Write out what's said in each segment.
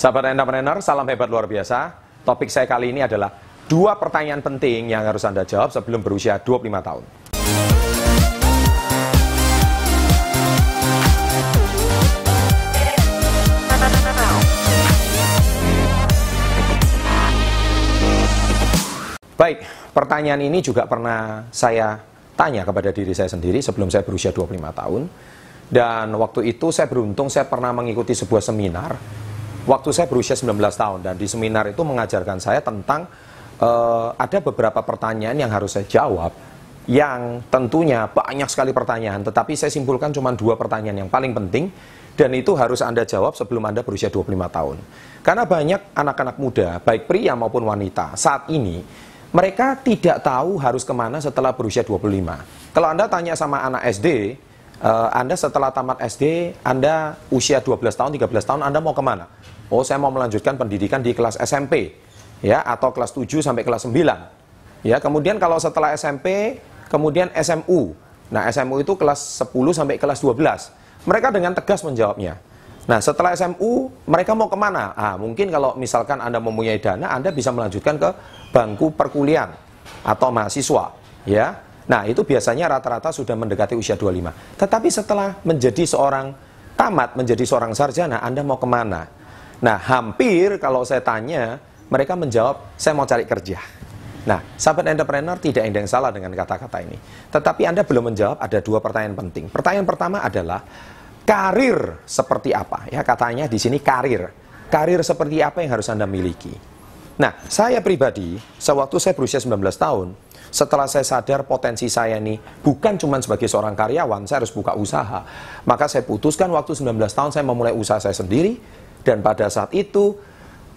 Sahabat entrepreneur, salam hebat luar biasa. Topik saya kali ini adalah dua pertanyaan penting yang harus Anda jawab sebelum berusia 25 tahun. Baik, pertanyaan ini juga pernah saya tanya kepada diri saya sendiri sebelum saya berusia 25 tahun. Dan waktu itu saya beruntung saya pernah mengikuti sebuah seminar waktu saya berusia 19 tahun dan di seminar itu mengajarkan saya tentang uh, ada beberapa pertanyaan yang harus saya jawab yang tentunya banyak sekali pertanyaan tetapi saya simpulkan cuma dua pertanyaan yang paling penting dan itu harus Anda jawab sebelum Anda berusia 25 tahun. Karena banyak anak-anak muda, baik pria maupun wanita, saat ini mereka tidak tahu harus ke mana setelah berusia 25. Kalau Anda tanya sama anak SD, uh, Anda setelah tamat SD, Anda usia 12 tahun, 13 tahun, Anda mau ke mana? Oh, saya mau melanjutkan pendidikan di kelas SMP, ya, atau kelas 7 sampai kelas 9. Ya, kemudian kalau setelah SMP, kemudian SMU. Nah, SMU itu kelas 10 sampai kelas 12. Mereka dengan tegas menjawabnya. Nah, setelah SMU, mereka mau ke mana? Ah, mungkin kalau misalkan Anda mempunyai dana, Anda bisa melanjutkan ke bangku perkuliahan atau mahasiswa, ya. Nah, itu biasanya rata-rata sudah mendekati usia 25. Tetapi setelah menjadi seorang tamat, menjadi seorang sarjana, Anda mau ke mana? Nah, hampir kalau saya tanya, mereka menjawab, saya mau cari kerja. Nah, sahabat entrepreneur tidak ada yang salah dengan kata-kata ini. Tetapi Anda belum menjawab ada dua pertanyaan penting. Pertanyaan pertama adalah, karir seperti apa? Ya, katanya di sini karir. Karir seperti apa yang harus Anda miliki? Nah, saya pribadi, sewaktu saya berusia 19 tahun, setelah saya sadar potensi saya ini bukan cuma sebagai seorang karyawan, saya harus buka usaha. Maka saya putuskan waktu 19 tahun saya memulai usaha saya sendiri dan pada saat itu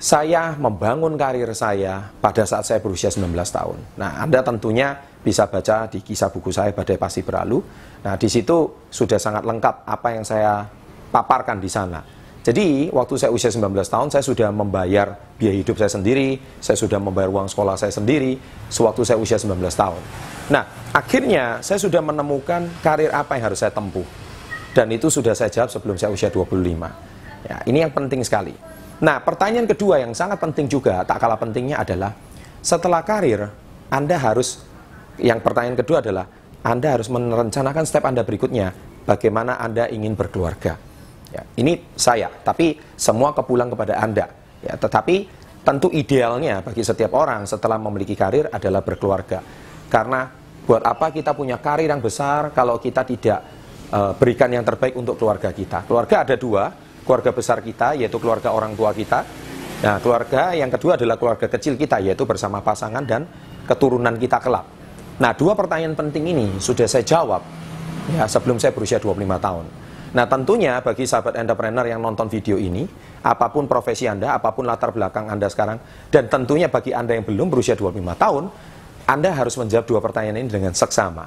saya membangun karir saya pada saat saya berusia 19 tahun. Nah, Anda tentunya bisa baca di kisah buku saya Badai Pasti Berlalu. Nah, di situ sudah sangat lengkap apa yang saya paparkan di sana. Jadi, waktu saya usia 19 tahun, saya sudah membayar biaya hidup saya sendiri, saya sudah membayar uang sekolah saya sendiri, sewaktu saya usia 19 tahun. Nah, akhirnya saya sudah menemukan karir apa yang harus saya tempuh. Dan itu sudah saya jawab sebelum saya usia 25. Ya, ini yang penting sekali. Nah, pertanyaan kedua yang sangat penting juga, tak kalah pentingnya adalah, setelah karir, Anda harus, yang pertanyaan kedua adalah, Anda harus merencanakan step Anda berikutnya, bagaimana Anda ingin berkeluarga. Ya, ini saya, tapi semua kepulang kepada Anda. Ya, tetapi tentu idealnya bagi setiap orang setelah memiliki karir adalah berkeluarga. Karena buat apa kita punya karir yang besar kalau kita tidak uh, berikan yang terbaik untuk keluarga kita. Keluarga ada dua, keluarga besar kita yaitu keluarga orang tua kita. Nah, keluarga yang kedua adalah keluarga kecil kita yaitu bersama pasangan dan keturunan kita kelak. Nah, dua pertanyaan penting ini sudah saya jawab ya sebelum saya berusia 25 tahun. Nah tentunya bagi sahabat entrepreneur yang nonton video ini, apa pun profesi Anda, apa pun latar belakang Anda sekarang, dan tentunya bagi Anda yang belum berusia 25 tahun, Anda harus menjawab dua pertanyaan ini dengan seksama.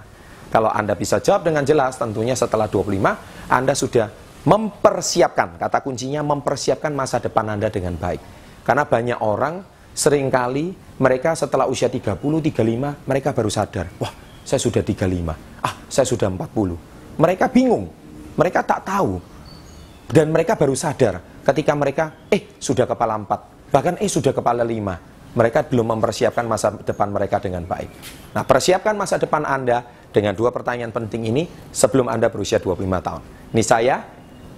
Kalau Anda bisa jawab dengan jelas, tentunya setelah 25, Anda sudah mempersiapkan, kata kuncinya mempersiapkan masa depan Anda dengan baik. Karena banyak orang sering kali mereka setelah usia 30, 35, mereka baru sadar, wah saya sudah 35, ah saya sudah 40. Mereka bingung, mereka tak tahu. Dan mereka baru sadar ketika mereka, eh sudah kepala empat, bahkan eh sudah kepala lima. Mereka belum mempersiapkan masa depan mereka dengan baik. Nah, persiapkan masa depan Anda dengan dua pertanyaan penting ini sebelum Anda berusia 25 tahun. Ini saya,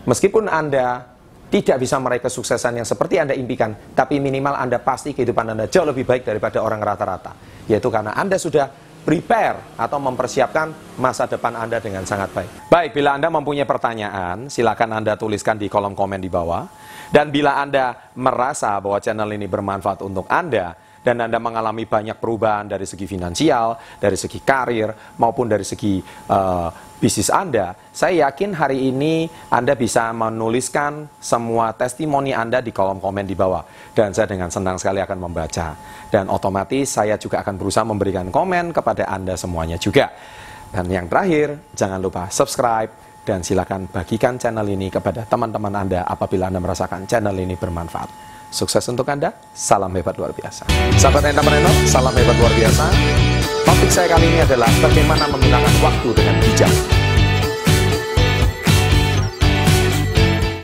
meskipun Anda tidak bisa meraih kesuksesan yang seperti Anda impikan, tapi minimal Anda pasti kehidupan Anda jauh lebih baik daripada orang rata-rata. Yaitu karena Anda sudah prepare atau mempersiapkan masa depan Anda dengan sangat baik. Baik, bila Anda mempunyai pertanyaan, silakan Anda tuliskan di kolom komen di bawah. Dan bila Anda merasa bahwa channel ini bermanfaat untuk Anda, dan Anda mengalami banyak perubahan dari segi finansial, dari segi karir, maupun dari segi uh, bisnis Anda, saya yakin hari ini Anda bisa menuliskan semua testimoni Anda di kolom komen di bawah. Dan saya dengan senang sekali akan membaca. Dan otomatis saya juga akan berusaha memberikan komen kepada Anda semuanya juga. Dan yang terakhir, jangan lupa subscribe dan silakan bagikan channel ini kepada teman-teman Anda apabila Anda merasakan channel ini bermanfaat. Sukses untuk Anda, salam hebat luar biasa. Sahabat entrepreneur, salam hebat luar biasa. Topik saya kali ini adalah bagaimana menggunakan waktu dengan bijak.